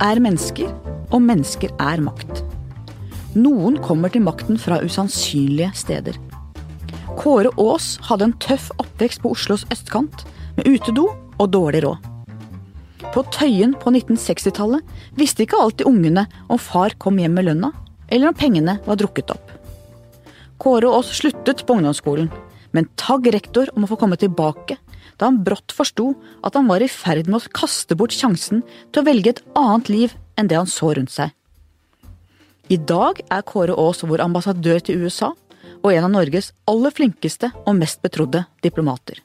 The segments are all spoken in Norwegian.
er mennesker, og mennesker er makt. Noen kommer til makten fra usannsynlige steder. Kåre Aas hadde en tøff oppvekst på Oslos østkant, med utedo og dårlig råd. På Tøyen på 1960-tallet visste ikke alltid ungene om far kom hjem med lønna, eller om pengene var drukket opp. Kåre Aas sluttet på ungdomsskolen, men tagg rektor om å få komme tilbake da han brått forsto at han var i ferd med å kaste bort sjansen til å velge et annet liv enn det han så rundt seg. I dag er Kåre Aas vår ambassadør til USA og en av Norges aller flinkeste og mest betrodde diplomater.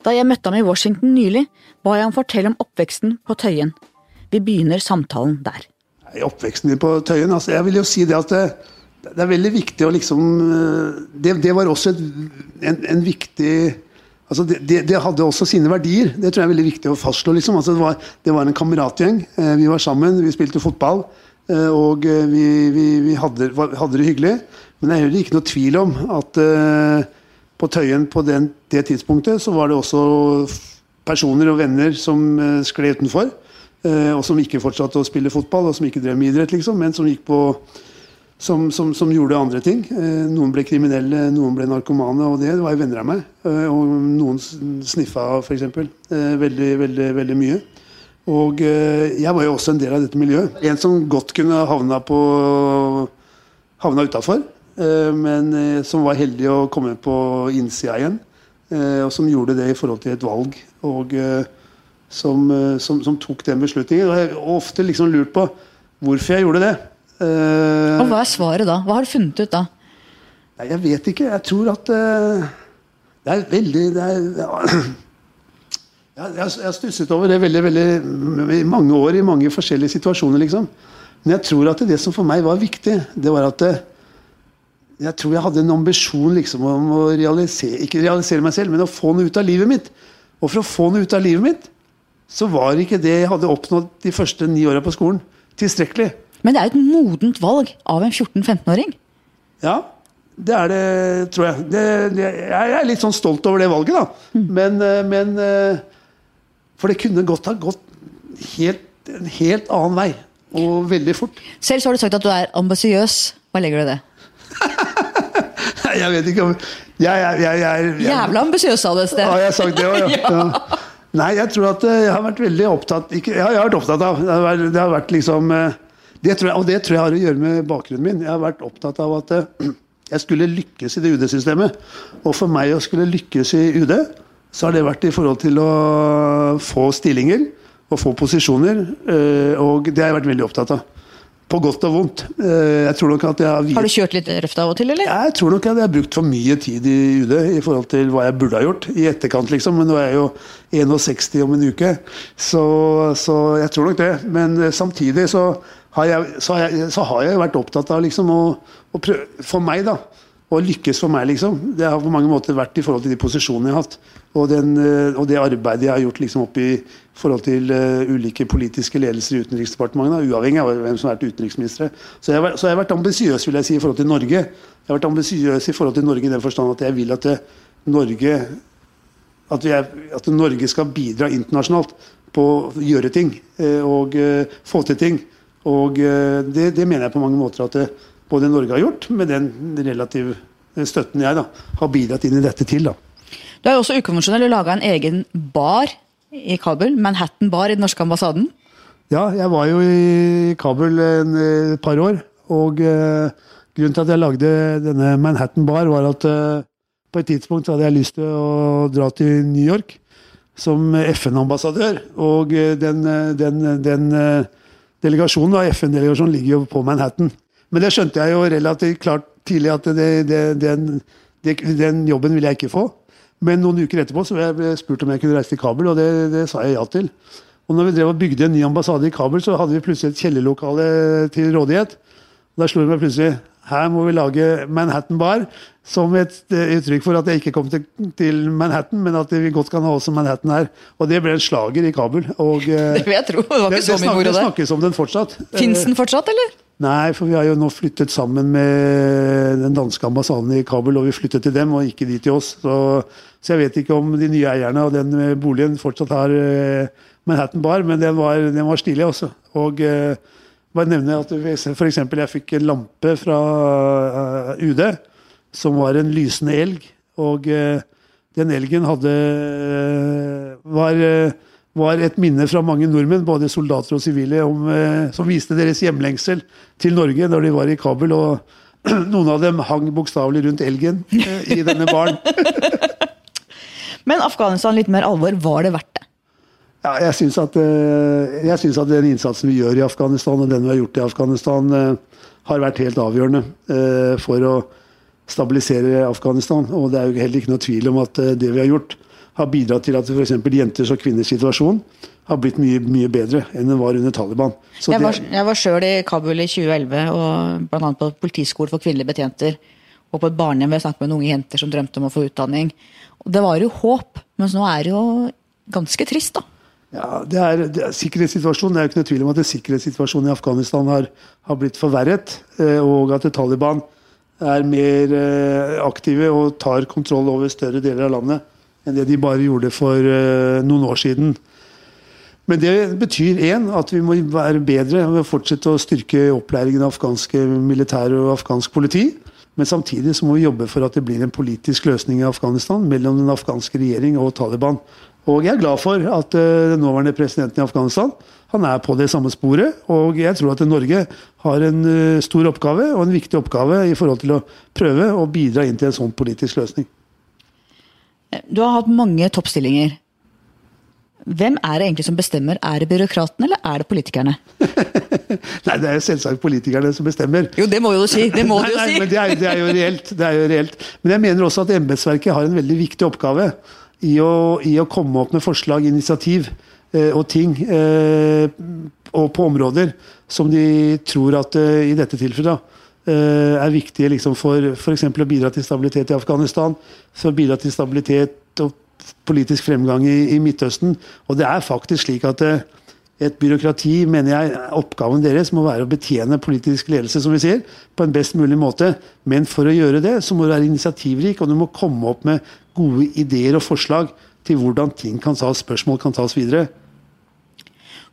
Da jeg møtte ham i Washington nylig, ba jeg ham fortelle om oppveksten på Tøyen. Vi begynner samtalen der. I oppveksten din på Tøyen, altså jeg vil jo si det at det, det er veldig viktig å liksom Det, det var også et, en, en, viktig altså det, det, det, hadde også sine verdier. Det tror jeg er veldig viktig å fastslå. Liksom. Altså det, var, det, var, en kameratgjeng. Eh, vi var sammen, vi spilte fotball. Eh, og eh, vi, vi, vi hadde, hadde, det hyggelig. Men det er ikke noe tvil om at på Tøyen på den, det tidspunktet så var det også personer og venner som skled utenfor. Og som ikke fortsatte å spille fotball, og som ikke drev med idrett, liksom, men som gikk på som, som, som, gjorde andre ting. Eh, noen ble kriminelle, noen ble narkomane, og det var jo venner av meg. Eh, og noen sniffa f.eks. Eh, veldig, veldig, veldig mye. Og jeg var jo også en del av dette miljøet. En som godt kunne havna på havna utafor, men som var heldig å komme på innsida igjen. Og som gjorde det i forhold til et valg. Og som, som, som tok den beslutningen. Og jeg har ofte liksom lurt på hvorfor jeg gjorde det. Uh, og Hva er svaret da? Hva har du funnet ut da? Nei, Jeg vet ikke. Jeg tror at uh, det er veldig det er, ja. Jeg har stusset over det veldig, veldig, i mange år i mange forskjellige situasjoner. liksom. Men jeg tror at det som for meg var viktig, det var at uh, jeg tror jeg hadde en ambisjon liksom om å realisere ikke realisere meg selv, men å få noe ut av livet mitt. Og for å få noe ut av livet mitt, så var ikke det jeg hadde oppnådd de første ni åra på skolen, tilstrekkelig. Men det er et modent valg av en 14-15-åring? Ja, det er det, tror jeg. Det, det, jeg er litt sånn stolt over det valget, da. Mm. Men, eh, men, eh, For det kunne godt ha gått helt, en helt annen vei. Og veldig fort. Selv så har du sagt at du er ambisiøs. Hva legger du i det? jeg vet ikke om jeg, jeg, jeg, jeg Jævla ambisiøs, sa du et sted. Har jeg sagt det òg, ja. ja. Nei, jeg tror at eh, jeg har vært veldig opptatt ikke, Ja, jeg har vært opptatt av Det har vært, det har vært liksom det jeg, og det tror jeg har å gjøre med bakgrunnen min. Jeg har vært opptatt av at eh, jeg skulle lykkes i det UD-systemet. Og for meg å skulle lykkes i UD, så har det vært i forhold til å få stillinger og få posisjoner. Eh, og det har jeg vært veldig opptatt av. På godt og vondt. Eh, jeg tror nok at jeg har, har du kjørt litt røft av og til, eller? Jeg tror nok at jeg har brukt for mye tid i UD i forhold til hva jeg burde ha gjort. I etterkant, liksom. Men nå er jeg jo 61 om en uke. Så, så jeg tror nok det. Men samtidig så har jeg, så, har jeg, så, har jeg, vært opptatt av liksom å, å prøve, For meg, da. Å lykkes for meg, liksom. Det har på mange måter vært i forhold til de posisjonene jeg har hatt. Og, den, eh, og det arbeidet jeg har gjort liksom opp i forhold til uh, ulike politiske ledelser i Utenriksdepartementet, uavhengig av hvem som har vært utenriksministre. Så jeg, så jeg har vært ambisiøs vil jeg si, i forhold til Norge. Jeg har vært ambisiøs i forhold til Norge i den forstand at jeg vil at det, Norge at, er, at, Norge skal bidra internasjonalt på å gjøre ting og få til ting. Og eh, det, det, mener jeg på mange måter at det, både Norge har gjort, med den relative støtten jeg da, har bidratt inn i dette til. da. Du er jo også ukonvensjonell laga en egen bar i Kabul, Manhattan Bar i den norske ambassaden. Ja, jeg var jo i Kabul et eh, par år. Og eh, grunnen til at jeg lagde denne Manhattan Bar, var at eh, på et tidspunkt hadde jeg lyst til å dra til New York som FN-ambassadør. Og uh, den, den, den delegasjonen, da, FN-delegasjonen ligger jo på Manhattan. Men det skjønte jeg jo relativt klart tidlig at det, det, den, det, den, jobben ville jeg ikke få. Men noen uker etterpå så ble jeg spurt om jeg kunne reise til Kabul, og det, det sa jeg ja til. Og når vi drev og bygde en ny ambassade i Kabul, så hadde vi plutselig et kjellerlokale til rådighet. Og Da slo det meg plutselig her må vi lage Manhattan Bar som et eh, uttrykk for at jeg ikke kom til, til, Manhattan, men at vi godt kan ha også Manhattan her. Og det ble en slager i Kabul. Og, det vil jeg tro. Det var ikke det, så mye moro det. snakkes om den fortsatt. Fins den fortsatt, eller? Nei, for vi har jo nå flyttet sammen med den danske ambassaden i Kabul, og vi flyttet til dem, og ikke de til oss. Så, så jeg vet ikke om de nye eierne av den eh, boligen fortsatt har Manhattan Bar, men den var, den var stilig også. Og bare nevne at f.eks. jeg fikk en lampe fra uh, UD som var en lysende elg, og den elgen hadde var var et minne fra mange nordmenn, både soldater og sivile, om, som viste deres hjemlengsel til Norge når de var i Kabul. Og noen av dem hang bokstavelig rundt elgen eh, i denne baren. Men Afghanistan, litt mer alvor, var det verdt det? Ja, jeg syns at, eh, at den innsatsen vi gjør i Afghanistan, og den vi har gjort i Afghanistan, eh, har vært helt avgjørende eh, for å stabilisere Afghanistan. Og det er jo heller ikke noe tvil om at det vi har gjort, har bidratt til at f.eks. jenters og kvinners situasjon har blitt mye, mye bedre enn den var under Taliban. Så jeg, var, jeg var sjøl i Kabul i 2011, og bl.a. på politiskole for kvinnelige betjenter. Og på et barnehjem jeg snakket med noen unge jenter som drømte om å få utdanning. Og Det var jo håp, mens nå er det jo ganske trist, da. Ja, det er, det er, sikkerhetssituasjonen, det er jo ikke noe tvil om at sikkerhetssituasjonen i Afghanistan har, har blitt forverret. Eh, og at Taliban er mer eh, aktive og tar kontroll over større deler av landet enn det de bare gjorde for uh, noen år siden. Men det betyr én at vi må være bedre ved å fortsette å styrke opplæringen av afghanske militære og afghansk politi. Men samtidig så må vi jobbe for at det blir en politisk løsning i Afghanistan mellom den afghanske regjering og Taliban. Og jeg er glad for at uh, den nåværende presidenten i Afghanistan han er på det samme sporet. Og jeg tror at Norge har en uh, stor oppgave og en viktig oppgave i forhold til å prøve å bidra inn til en sånn politisk løsning. Du har hatt mange toppstillinger. Hvem er det egentlig som bestemmer? Er det byråkratene, eller er det politikerne? nei, det er selvsagt politikerne som bestemmer. Jo, det må jo du si. Det må nei, du jo nei, si. Men det er, det er, jo reelt, det er jo reelt. Men jeg mener også at embetsverket har en veldig viktig oppgave i å, i å komme opp med forslag, initiativ eh, og ting eh, og på områder som de tror at eh, i dette tilfellet da, er viktige liksom for f.eks. å bidra til stabilitet i Afghanistan, for å bidra til stabilitet og politisk fremgang i, i Midtøsten. Og det er faktisk slik at et byråkrati, mener jeg, oppgaven deres må være å betjene politisk ledelse, som vi sier, på en best mulig måte. Men for å gjøre det, så må du være initiativrik, og du må komme opp med gode ideer og forslag til hvordan ting kan tas, spørsmål kan tas videre.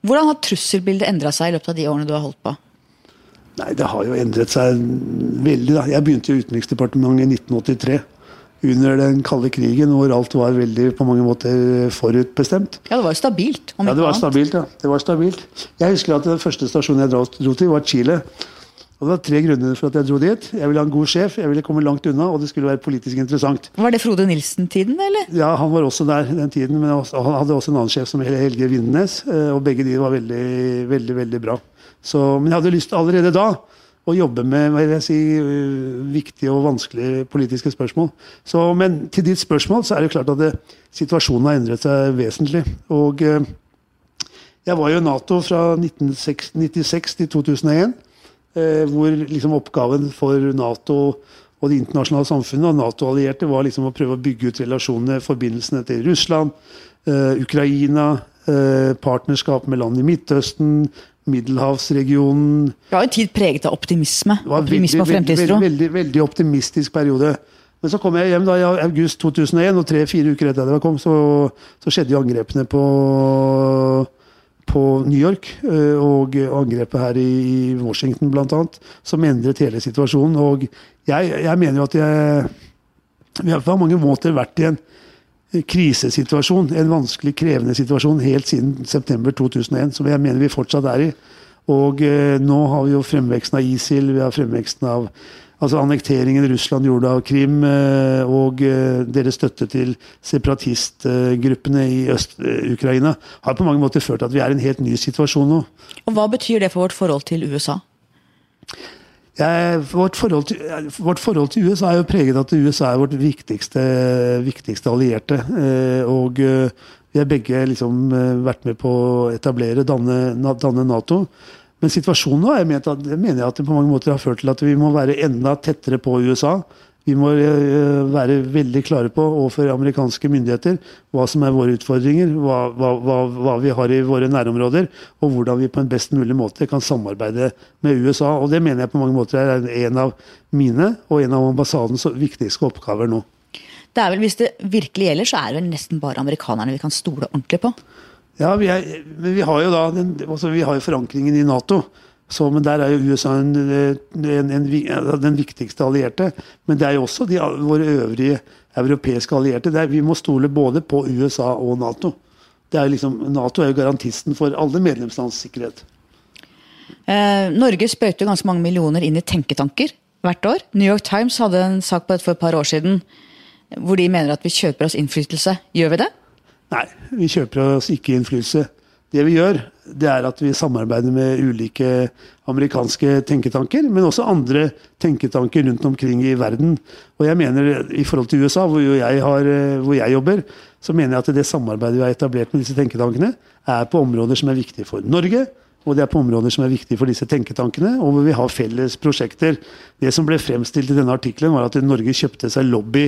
Hvordan har trusselbildet endra seg i løpet av de årene du har holdt på? Nei, det har jo endret seg veldig. da. Jeg begynte i Utenriksdepartementet i 1983. Under den kalde krigen hvor alt var veldig på mange måter forutbestemt. Ja, det var stabilt. ja, det var stabilt, ja. Det var stabilt. Jeg husker at den første stasjonen jeg dro til, var Chile. Og Det var tre grunner for at jeg dro dit. Jeg ville ha en god sjef, jeg ville komme langt unna, og det skulle være politisk interessant. Var det Frode Nilsen-tiden, eller? Ja, han var også der den tiden. Men han hadde også en annen sjef som Helge Vindnes, eh, og begge de var veldig, veldig, veldig bra. Så, men jeg hadde lyst allerede da å jobbe med hva jeg si, øh, viktige og vanskelige politiske spørsmål. Så, men til ditt spørsmål så er det klart at det, situasjonen har endret seg vesentlig. Og eh, jeg var jo i Nato fra 1996 til 2001, eh, hvor liksom oppgaven for Nato og det internasjonale samfunnet og Nato-allierte var liksom å prøve å bygge ut relasjonene, forbindelsene til Russland, eh, Ukraina, partnerskap med land i Midtøsten, Middelhavsregionen. Det var en tid preget av optimisme. optimisme og fremtidstro. Veldig, veldig, veldig, optimistisk periode. Men så kom jeg hjem da i august 2001, og tre-fire uker etter at jeg kom, så, så skjedde jo angrepene på, på New York. Eh, og angrepet her i Washington bl.a., som endret hele situasjonen. Og jeg, jeg mener jo at jeg, vi har på mange måter vært i en krisesituasjon, en vanskelig, krevende situasjon helt siden september 2001, som jeg mener vi fortsatt er i. Og eh, nå har vi jo fremveksten av ISIL, vi har fremveksten av altså annekteringen Russland gjorde av Krim, eh, og eh, deres støtte til separatistgruppene i Øst-Ukraina, har på mange måter ført til at vi er i en helt ny situasjon nå. Og Hva betyr det for vårt forhold til USA? Jeg, vårt, forhold til, vårt, forhold til, USA er jo preget av at USA er vårt viktigste, viktigste allierte. Eh, og eh, vi har begge liksom eh, vært med på å etablere, danne, danne Nato. Men situasjonen nå mener, jeg at det på mange måter har ført til at vi må være enda tettere på USA. Vi må eh, være veldig klare på overfor amerikanske myndigheter hva som er våre utfordringer, hva, hva, hva, hva, vi har i våre nærområder, og hvordan vi på en best mulig måte kan samarbeide med USA. Og Det mener jeg på mange måter er en av mine og en av ambassadens viktigste oppgaver nå. Det er vel, Hvis det virkelig gjelder, så er det vel nesten bare amerikanerne vi kan stole ordentlig på? Ja, vi er, men vi har jo da den, altså vi har jo forankringen i Nato. Så, men Der er jo USA en, en, en, den viktigste allierte. Men det er jo også de, våre øvrige europeiske allierte. Er, vi må stole både på USA og Nato. Er liksom, Nato er jo garantisten for alle medlemslands sikkerhet. Eh, Norge sprøyter ganske mange millioner inn i tenketanker hvert år. New York Times hadde en sak på dette for et par år siden hvor de mener at vi kjøper oss innflytelse. Gjør vi det? Nei, vi kjøper oss ikke innflytelse. Det vi gjør, det er at vi samarbeider med ulike amerikanske tenketanker, men også andre tenketanker rundt omkring i verden. Og jeg mener i forhold til USA, hvor jeg, har, hvor jeg jobber, så mener jeg at det samarbeidet vi har etablert med disse tenketankene, er på områder som er viktige for Norge. Og det er på områder som er viktige for disse tenketankene, og hvor vi har felles prosjekter. Det som ble fremstilt i denne artikkelen, var at Norge kjøpte seg lobby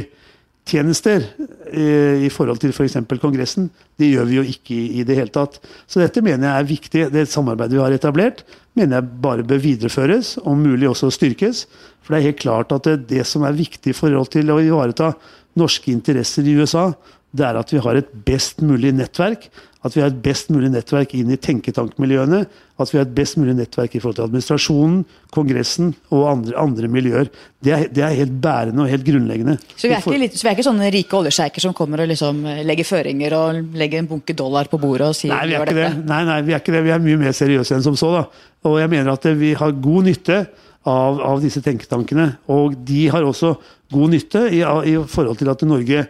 tjenester i, i forhold til f.eks. For Kongressen. Det gjør vi jo ikke i, det hele tatt. Så dette mener jeg er viktig. Det samarbeidet vi har etablert, mener jeg bare bør videreføres, om mulig også styrkes. For det er helt klart at det som er viktig i forhold til å ivareta norske interesser i USA, det er at vi har et best mulig nettverk at vi har et best mulig nettverk inn i tenketankmiljøene. At vi har et best mulig nettverk i forhold til administrasjonen, Kongressen og andre, andre miljøer. Det er, det er, helt bærende og helt grunnleggende. Så vi er ikke, litt, vi er ikke sånne rike oljesjeiker som kommer og liksom legger føringer og legger en bunke dollar på bordet og sier nei, vi er ikke det. Nei, nei, vi er ikke det. Vi er mye mer seriøse enn som så. da. Og jeg mener at vi har god nytte av, av disse tenketankene. Og de har også god nytte i, i forhold til at Norge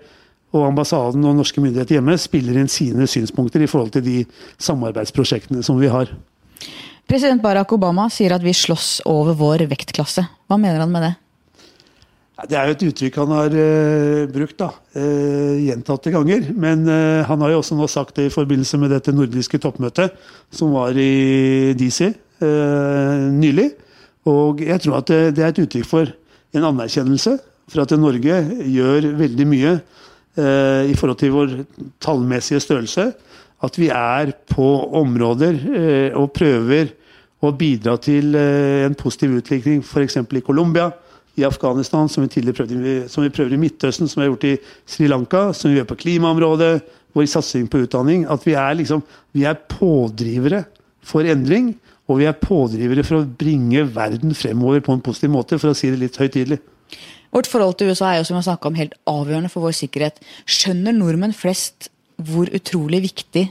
og ambassaden og norske myndigheter hjemme spiller inn sine synspunkter i forhold til de samarbeidsprosjektene som vi har. President Barack Obama sier at vi slåss over vår vektklasse. Hva mener han med det? Det er jo et uttrykk han har uh, brukt da, uh, gjentatte ganger. Men uh, han har jo også nå sagt det i forbindelse med dette nordiske toppmøtet som var i DC nylig. Og jeg tror at det, det er et uttrykk for en anerkjennelse for at Norge gjør veldig mye i forhold til vår tallmessige størrelse, at vi er på områder eh, og prøver å bidra til eh, en positiv utvikling, f.eks. i Colombia, i Afghanistan, som vi, prøvde, som vi prøver i Midtøsten, som vi har gjort i Sri Lanka, som vi gjør på klimaområdet, vår satsing på utdanning. At vi er, liksom, vi er pådrivere for endring, og vi er pådrivere for å bringe verden fremover på en positiv måte, for å si det litt høytidelig. Vårt forhold til USA er jo som jeg om helt avgjørende for vår sikkerhet. Skjønner nordmenn flest hvor utrolig viktig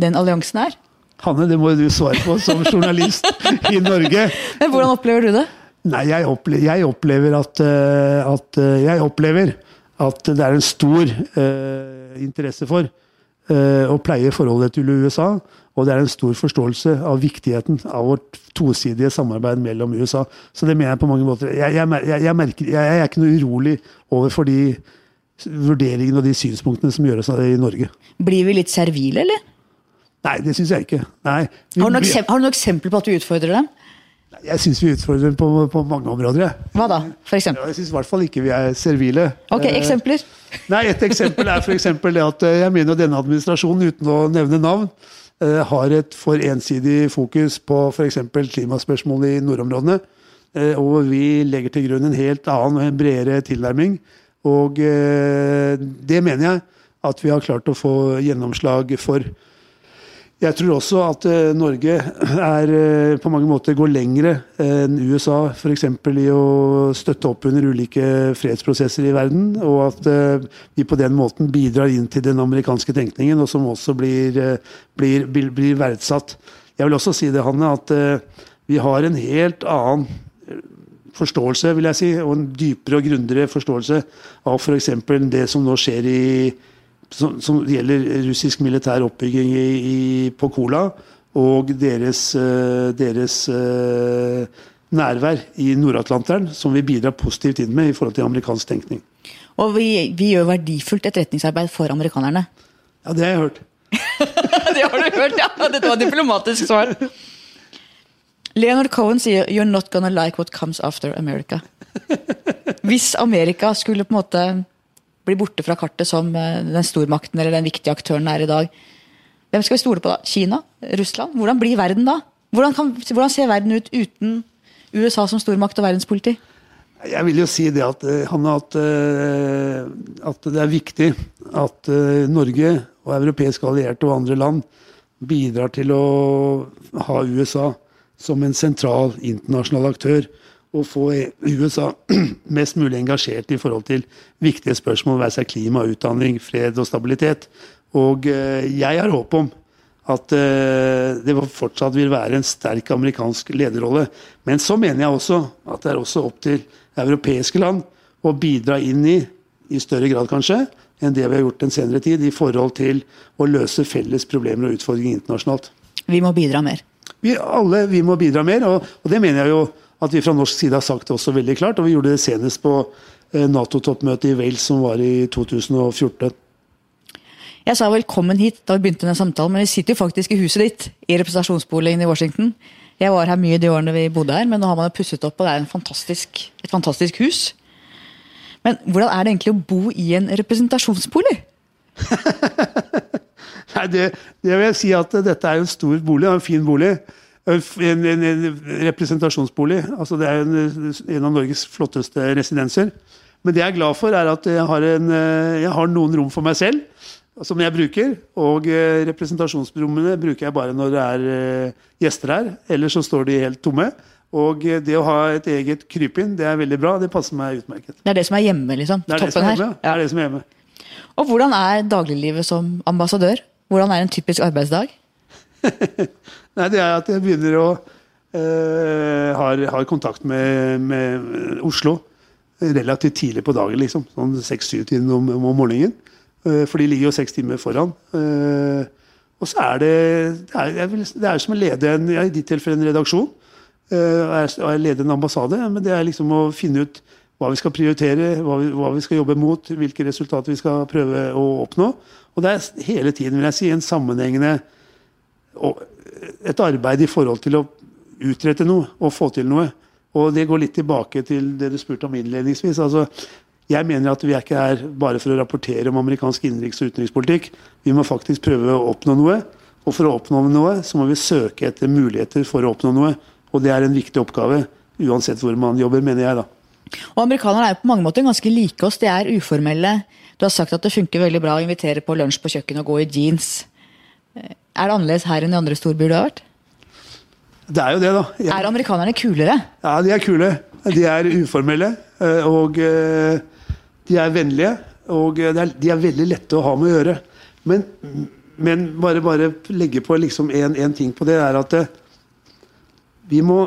den alliansen er? Hanne, det må du svare på som journalist i Norge. Men Hvordan opplever du det? Nei, jeg opplever, jeg opplever at, eh, at, eh, Jeg opplever at det er en stor uh, interesse for uh, å pleie forholdet til USA. Og det er en stor forståelse av viktigheten av vårt tosidige samarbeid mellom USA. Så det mener jeg på mange måter. Jeg, jeg, jeg, merker, jeg er ikke noe urolig overfor de vurderingene og de synspunktene som gjøres i Norge. Blir vi litt servile, eller? Nei, det syns jeg ikke. Nei. Vi, har, du noen, har, du noe eksempler på at du utfordrer dem? Jeg syns vi utfordrer dem på, på, mange områder. Jeg. Hva da? For eksempel? Jeg syns i hvert fall ikke vi er servile. Ok, eh, Eksempler? Nei, Et eksempel er for det at eh, jeg mener denne administrasjonen, uten å nevne navn, har et for ensidig fokus på f.eks. klimaspørsmål i nordområdene. Eh, og vi legger til grunn en helt annen og en bredere tilnærming. Og eh, det mener jeg at vi har klart å få gjennomslag for. Jeg tror også at uh, Norge er, uh, på mange måter går lengre enn USA f.eks. i å støtte opp under ulike fredsprosesser i verden, og at uh, vi på den måten bidrar inn til den amerikanske tenkningen, og som også blir, blir, blir, verdsatt. Jeg vil også si det, Hanne, at vi har en helt annen forståelse, vil jeg si, og en dypere og grundigere forståelse av f.eks. det som nå skjer i som, som, gjelder russisk militær oppbygging i, i, på Kola og deres, uh, deres uh, nærvær i Nord-Atlanteren, som vi bidrar positivt inn med i forhold til amerikansk tenkning. Og vi, vi gjør verdifullt etterretningsarbeid for amerikanerne. Ja, det har jeg hørt. det har du hørt, ja! Dette var et diplomatisk svar. Leonard Cohen sier 'You're not gonna like what comes after America'. Hvis Amerika skulle på en måte bli borte fra kartet som eh, den stormakten eller den viktige aktøren er i dag, hvem skal vi stole på da? Kina? Russland? Hvordan blir verden da? Hvordan, kan, hvordan ser verden ut uten USA som stormakt og verdenspoliti? Jeg vil jo si det at, Hanna, at, eh, at det er viktig at Norge og europeiske allierte og andre land bidrar til å ha USA som en sentral internasjonal aktør. Og få USA mest mulig engasjert i forhold til viktige spørsmål, være seg klima, utdanning, fred og stabilitet. Og eh, jeg har håp om at eh, det fortsatt vil være en sterk amerikansk lederrolle. Men så mener jeg også at det er også opp til europeiske land å bidra inn i, i større grad kanskje, enn det vi har gjort den senere tid, i forhold til å løse felles problemer og utfordringer internasjonalt. Vi må bidra mer. Vi, alle vi må bidra mer, og, og, det mener jeg jo at vi fra norsk side har sagt det også veldig klart. Og vi gjorde det senest på eh, Nato-toppmøtet i Wales som var i 2014. Jeg sa velkommen hit da vi begynte denne samtalen, men vi sitter jo faktisk i huset ditt, i representasjonsboligen i Washington. Jeg var her mye de årene vi bodde her, men nå har man jo pusset opp, og det er fantastisk, et fantastisk hus. Men hvordan er det egentlig å bo i en representasjonsbolig? Nei, det, det, vil jeg si at dette er en stor bolig, en fin bolig. En, en, en representasjonsbolig. Altså det er en, en, av Norges flotteste residenser. Men det jeg er glad for, er at jeg har, jeg har noen rom for meg selv som jeg bruker. Og eh, representasjonsrommene bruker jeg bare når det er eh, gjester her. Ellers så står de helt tomme. Og eh, det å ha et eget krypinn, det er veldig bra. Det passer meg utmerket. Det er det som er hjemme, liksom? Det er det som er hjemme. Ja. Det er det som er hjemme. Og hvordan er dagliglivet som ambassadør? Hvordan er en typisk arbeidsdag? Nei, det er at jeg begynner å øh, har, har, kontakt med, med, Oslo relativt tidlig på dagen, liksom. Sånn seks-syv-tiden om, om, morgenen. Uh, for de ligger jo seks timer foran. Uh, og så er det det er, vil, det er som å lede en, i ditt tilfelle en redaksjon. Uh, jeg lede en ambassade. Men det er liksom å finne ut hva vi skal prioritere, hva vi, hva vi, skal jobbe mot, hvilke resultater vi skal prøve å oppnå. Og det er hele tiden vil jeg si, en sammenhengende et arbeid i forhold til å utrette noe og få til noe. Og det går litt tilbake til det du spurte om innledningsvis. altså jeg mener at vi er ikke her bare for å rapportere om amerikansk innenriks- og utenrikspolitikk. Vi må faktisk prøve å oppnå noe. Og for å oppnå noe, så må vi søke etter muligheter for å oppnå noe. Og det er en viktig oppgave, uansett hvor man jobber, mener jeg, da. Og Amerikanerne er jo på mange måter ganske like oss. De er uformelle. Du har sagt at det funker veldig bra å invitere på lunsj på kjøkkenet og gå i jeans. Eh, er det annerledes her enn i andre storbyer du har vært? Det er jo det, da. Jeg... Er amerikanerne kulere? Ja, de er kule. De er uformelle. Eh, og eh, de er vennlige. Og de er veldig lette å ha med å gjøre. Men, men bare, bare legge på liksom én ting på det, er at vi må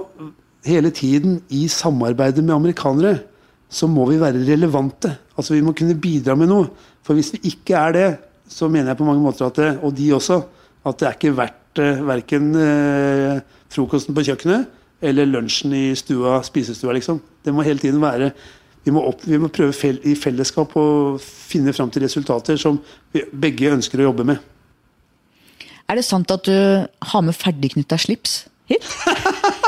hele tiden i samarbeidet med amerikanere, så må vi være relevante. Altså Vi må kunne bidra med noe. For hvis vi ikke er det, så mener jeg på mange måter at det, og de også, at det er ikke verdt eh, verken eh, frokosten på kjøkkenet eller lunsjen i stua, spisestua, liksom. Det må hele tiden være Vi må, opp, vi må prøve fel, i fellesskap å finne fram til resultater som vi begge ønsker å jobbe med. Er det sant at du har med ferdigknytta slips hit?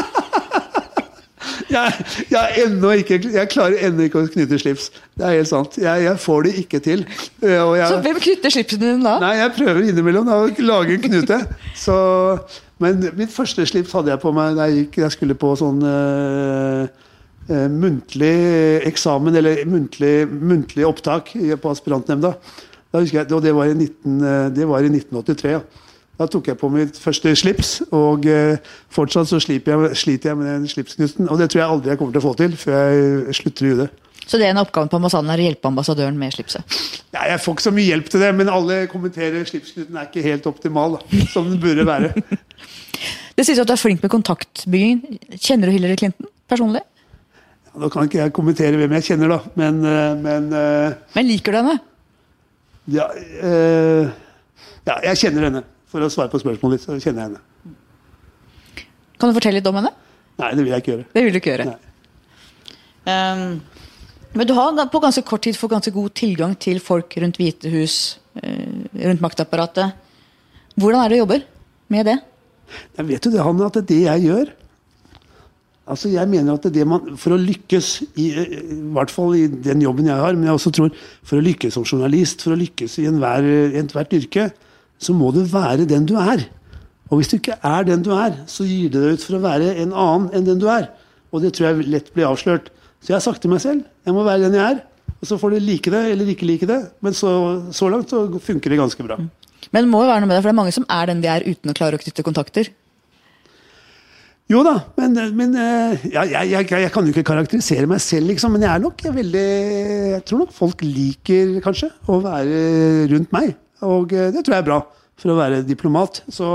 jeg, jeg, ikke, jeg, klarer ennå ikke å knytte slips. Det er helt sant. Jeg, jeg får det ikke til. så hvem knytter slipsen din da? Nei, Jeg prøver innimellom da, å lage en knute. Så, men mitt første slips hadde jeg på meg da jeg, gikk, jeg skulle på sånn uh, uh, muntlig eksamen, eller muntlig, muntlig opptak på aspirantnemnda. Da husker jeg, og det var i, 19, uh, det var i 1983. ja. Da tok jeg på mitt første slips, og eh, fortsatt så jeg, sliter jeg med den slipsknuten. Og det tror jeg aldri jeg kommer til å få til før jeg slutter i UD. Så det er en oppgave på ambassaden er å hjelpe ambassadøren med slipset? Ja, jeg får ikke så mye hjelp til det, men alle kommenterer slipsknuten er ikke helt optimal, da, som den burde være. det sies at du er flink med kontaktbygging. Kjenner du Hillary Clinton personlig? Ja, da kan ikke jeg kommentere hvem jeg kjenner, da, men eh, Men, uh, men liker du henne? Ja, uh, ja, jeg kjenner henne. For å svare på spørsmålet ditt, så kjenner jeg henne. Kan du fortelle litt om henne? Nei, det vil jeg ikke gjøre. Det vil du ikke gjøre. Um, men du har på ganske kort tid fått ganske god tilgang til folk rundt Hvite hus, uh, rundt maktapparatet. Hvordan er det du jobber med det? Jeg vet jo det, Hanne, at det er det jeg gjør. Altså jeg mener at det man, For å lykkes, i, i hvert fall i den jobben jeg har, men jeg også tror for å lykkes som journalist, for å lykkes i enhver, ethvert yrke, så må du være den du er. Og hvis du ikke er den du er, så gir det deg ut for å være en annen enn den du er. Og det tror jeg lett blir avslørt. Så jeg har sagt til meg selv jeg må være den jeg er. Og så får du like det eller ikke like det. Men så, så langt så funker det ganske bra. Men det må jo være noe med det, for det er mange som er den de er uten å klare å knytte kontakter. Jo da, men, men ja, jeg, jeg, jeg, kan jo ikke karakterisere meg selv, liksom. Men jeg er nok veldig Jeg tror nok folk liker kanskje å være rundt meg. Og det tror jeg er bra for å være diplomat. Så,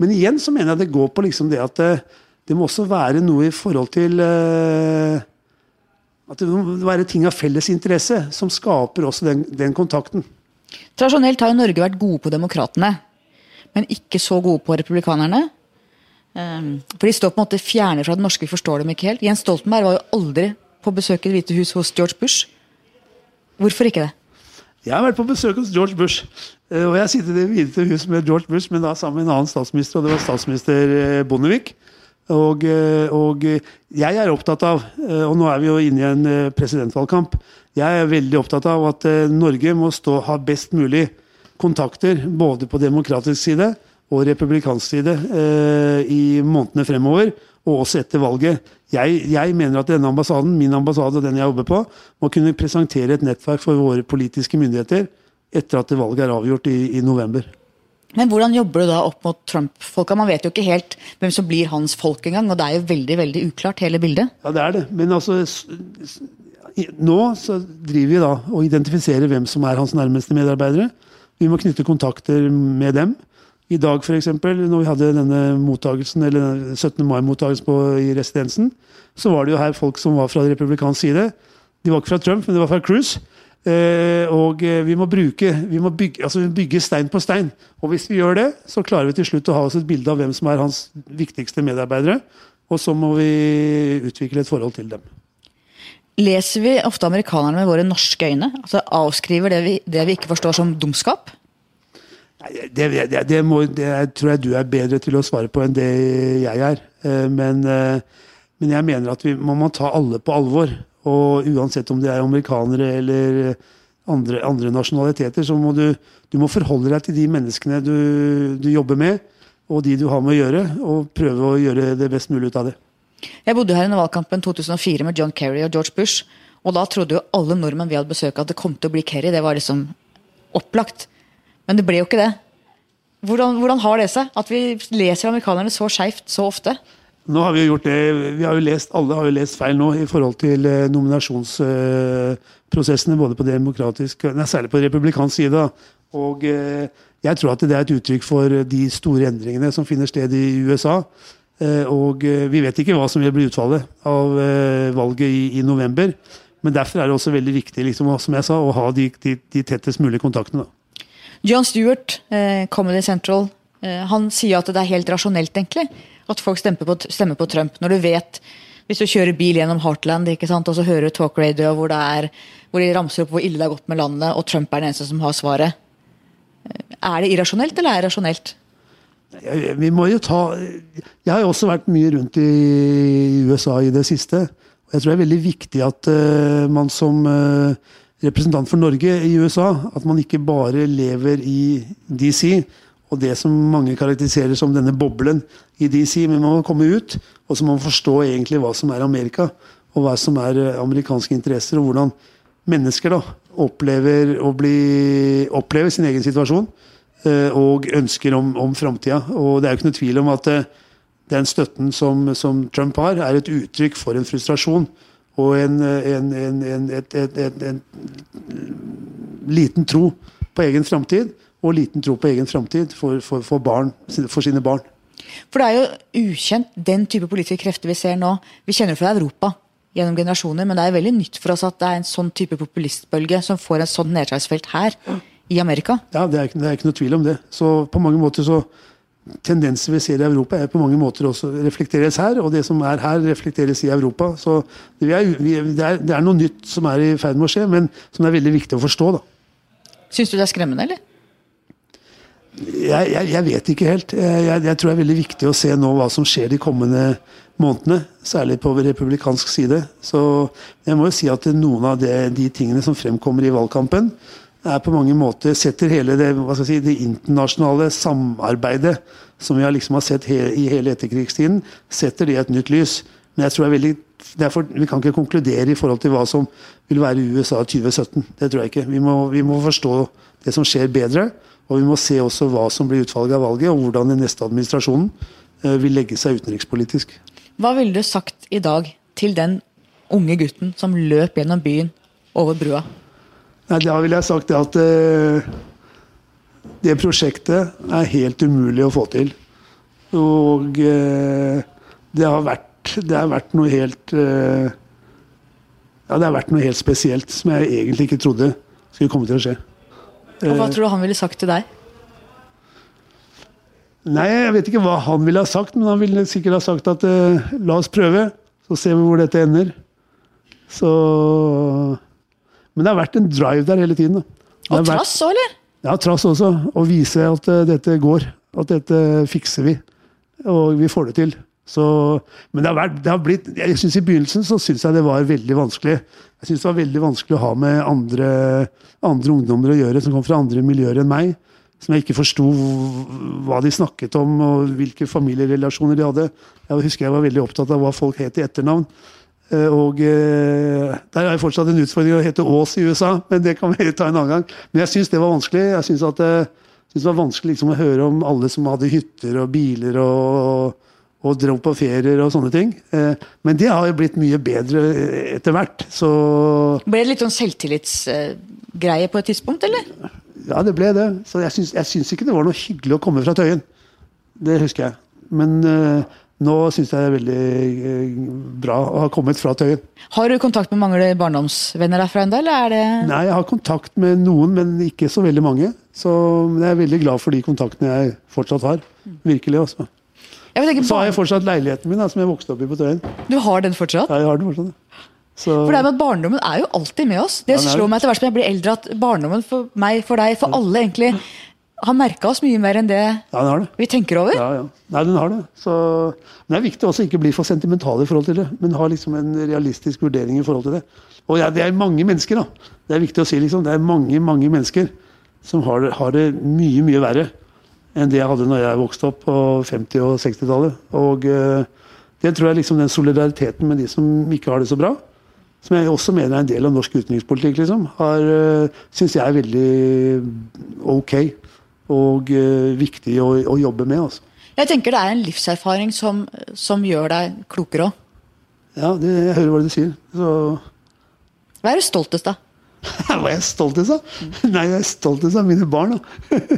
men igjen så mener jeg det går på liksom det at det, det må også være noe i forhold til uh, At det må være ting av felles interesse som skaper også den, den kontakten. Tradisjonelt har jo Norge vært gode på demokratene, men ikke så gode på republikanerne. Um, for de står på en måte fjerne fra det norske, vi forstår dem ikke helt. Jens Stoltenberg var jo aldri på besøk i Det hvite hus hos George Bush. Hvorfor ikke det? Jeg har vært på besøk hos George Bush. Eh, og jeg sitter i hvite hus med George Bush, men da sammen med en annen statsminister, og det var statsminister eh, Bondevik. Og, eh, og, jeg er opptatt av, og nå er vi jo inne i en presidentvalgkamp, jeg er veldig opptatt av at Norge må stå, ha best mulig kontakter både på demokratisk side og republikansk side i månedene fremover, og også etter valget. Jeg, jeg, mener at denne ambassaden, min ambassade og den jeg jobber på, må kunne presentere et nettverk for våre politiske myndigheter etter at valget er avgjort i, i november. Men hvordan jobber du da opp mot Trump-folka? Man vet jo ikke helt hvem som blir hans folk engang, og det er jo veldig veldig uklart, hele bildet. Ja, det er det. Men altså Nå så driver vi da og identifiserer hvem som er hans nærmeste medarbeidere. Vi må knytte kontakter med dem. I dag, f.eks., når vi hadde denne mottagelsen, eller 17. mai-mottagelsen i residensen, så var det jo her folk som var fra republikansk side. De var ikke fra Trump, men de var fra Cruise. Eh, og eh, vi må bruke vi må bygge, altså bygge stein på stein. Og hvis vi gjør det, så klarer vi til slutt å ha oss et bilde av hvem som er hans viktigste medarbeidere. Og så må vi utvikle et forhold til dem. Leser vi ofte amerikanerne med våre norske øyne? Altså Avskriver det vi, det vi ikke forstår som dumskap? Det, det, det, må, det, tror jeg du er bedre til å svare på enn det jeg er. Eh, men, eh, men jeg mener at vi man må ta alle på alvor. Og uansett om det er amerikanere eller andre, andre nasjonaliteter, så må du, du må forholde deg til de menneskene du, du, jobber med, og de du har med å gjøre, og prøve å gjøre det best mulig ut av det. Jeg bodde her under valgkampen 2004 med John Kerry og George Bush. Og da trodde jo alle nordmenn vi hadde besøk at det kom til å bli Kerry. Det var liksom opplagt. Men det ble jo ikke det. Hvordan, hvordan har det seg at vi leser amerikanerne så skeivt så ofte? Nå har vi jo gjort det, vi har jo lest, Alle har jo lest feil nå i forhold til eh, nominasjonsprosessene. både på demokratisk, nei, Særlig på republikansk side. Og eh, Jeg tror at det er et uttrykk for de store endringene som finner sted i USA. Eh, og vi vet ikke hva som vil bli utfallet av valget i, i november. Men derfor er det også veldig viktig liksom, som jeg sa, å ha de, de, de tettest mulige kontaktene. Da. John Stewart, eh, Comedy Central, eh, han sier at det er helt rasjonelt, egentlig. At folk stemmer på, stemmer på, Trump. Når du vet Hvis du kjører bil gjennom Heartland ikke sant, og så hører du talk radio hvor, er, hvor de ramser opp hvor ille det har gått med landet, og Trump er den eneste som har svaret. Eh, er det irrasjonelt, eller er det rasjonelt? Vi må jo ta Jeg har jo også vært mye rundt i USA i det siste. Jeg tror det er veldig viktig at man som representant for Norge i USA. At man ikke bare lever i DC og det som mange karakteriserer som denne boblen i DC. Men man må komme ut, og så må man forstå egentlig hva som er Amerika. Og hva som er eh, amerikanske interesser, og hvordan mennesker da opplever, bli, opplever sin egen situasjon. Eh, og ønsker om, om framtida. Og det er jo ikke noe tvil om at eh, den støtten som, som Trump har, er et uttrykk for en frustrasjon og en, en, en, en, liten tro på egen framtid, og liten tro på egen framtid for, for, for, for, sine barn. For det er jo ukjent, den type politiske krefter vi ser nå. Vi kjenner det fra Europa gjennom generasjoner, men det er veldig nytt for oss at det er en sånn type populistbølge som får et sånt nedslagsfelt her i Amerika. Ja, det er, det er ikke noe tvil om det. Så på mange måter så tendenser vi ser i Europa, er på mange måter også reflekteres her. Og det som er her, reflekteres i Europa. Så det er, det er, det er noe nytt som er i ferd med å skje, men som er veldig viktig å forstå. da. Syns du det er skremmende, eller? Jeg, jeg, jeg vet ikke helt. Jeg, jeg, tror det er veldig viktig å se nå hva som skjer de kommende månedene. Særlig på republikansk side. Så jeg må jo si at noen av det, de tingene som fremkommer i valgkampen, er på mange måter setter hele det, si, det internasjonale samarbeidet som vi liksom har sett he, i hele etterkrigstiden, setter det i et nytt lys. Men jeg tror det er veldig derfor, Vi kan ikke konkludere i forhold til hva som vil være USA 2017. Det tror jeg ikke. Vi må, vi må forstå det som skjer bedre. Og vi må se også hva som blir utvalget av valget, og hvordan den neste administrasjonen eh, vil legge seg utenrikspolitisk. Hva ville du sagt i dag til den unge gutten som løp gjennom byen over brua? Nei, Da ville jeg sagt det at uh, det prosjektet er helt umulig å få til. Og uh, det, har vært, det har vært noe helt uh, Ja, det har vært noe helt spesielt som jeg egentlig ikke trodde skulle komme til å skje. Og Hva tror du han ville sagt til deg? Nei, jeg vet ikke hva han ville ha sagt, men han ville sikkert ha sagt at la oss prøve, så ser vi hvor dette ender. Så men det har vært en drive der hele tiden. Og trass òg, eller? Ja, trass også. Å vise at uh, dette går. At dette fikser vi. Og vi får det til. Så, men det har, vært, det har blitt jeg synes I begynnelsen så syns jeg det var veldig vanskelig. Jeg synes det var veldig vanskelig å ha med andre, andre ungdommer å gjøre som kom fra andre miljøer enn meg. Som jeg ikke forsto hva de snakket om og hvilke familierelasjoner de hadde. Jeg husker jeg var veldig opptatt av hva folk het i etternavn. Eh, og eh, Der er fortsatt en utfordring å hete Ås i USA, men det kan vi ta en annen gang. Men jeg syns det var vanskelig. Jeg syns det, det, var vanskelig liksom å høre om alle som hadde hytter og biler og, og dro på ferier og sånne ting. Eh, men det har jo blitt mye bedre etter hvert. Så Ble det litt sånn selvtillitsgreie på et tidspunkt, eller? Ja, det ble det. Så jeg syns, jeg syns ikke det var noe hyggelig å komme fra Tøyen. Det husker jeg. Men nå syns jeg det er veldig eh, bra å ha kommet fra Tøyen. Har du kontakt med mange barndomsvenner derfra ennå, eller er det Nei, jeg har kontakt med noen, men ikke så veldig mange. Så jeg er veldig glad for de kontaktene jeg fortsatt har. Virkelig, altså. Så har jeg fortsatt leiligheten min, da, som jeg vokste opp i på Tøyen. Du har den fortsatt? Ja, jeg har den fortsatt. Så... For det med at Barndommen er jo alltid med oss. Det ja, slår meg etter hvert som jeg blir eldre, at barndommen for meg, for deg, for alle egentlig har merka oss mye mer enn det, ja, det, vi tenker over. Ja, ja. Nei, den har det. Så, men det er viktig også ikke bli for sentimental i forhold til det, men ha liksom en realistisk vurdering i forhold til det. Og ja, det er mange mennesker, da. Det er viktig å si, liksom. Det er mange, mange mennesker som har det, har det mye, mye verre enn det jeg hadde når jeg vokste opp på 50- og 60-tallet. Og uh, det tror jeg liksom den solidariteten med de som ikke har det så bra, som jeg også mener er en del av norsk utenrikspolitikk, liksom, har, uh, syns jeg er veldig ok og uh, viktig å, å, jobbe med. Altså. Jeg tenker det er en livserfaring som, som gjør deg klokere òg. Ja, det, jeg hører hva du sier. Så... Hva er du stoltest av? hva er jeg stoltest av? Nei, jeg er stoltest av mine barn.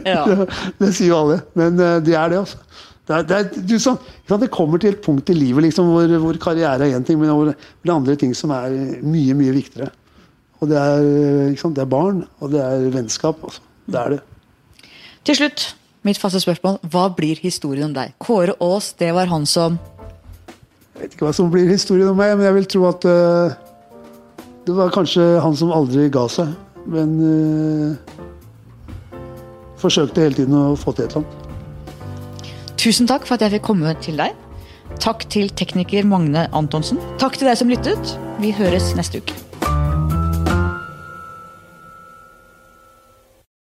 Ja. det, det, sier jo alle. Men uh, de er det, altså. Det, er, det, er, du, så, det, kommer til et punkt i livet liksom, hvor, hvor karriere er én ting, men hvor, det er andre ting som er mye, mye viktigere. Og det er, det er barn, og det er vennskap. Altså. Det er det. Til slutt, mitt faste spørsmål. Hva blir historien om deg? Kåre Aas, det var han som Jeg vet ikke hva som blir historien om meg, men jeg vil tro at uh, det var kanskje han som aldri ga seg. Men uh, forsøkte hele tiden å få til et eller annet. Tusen takk for at jeg fikk komme til deg. Takk til tekniker Magne Antonsen. Takk til deg som lyttet. Vi høres neste uke.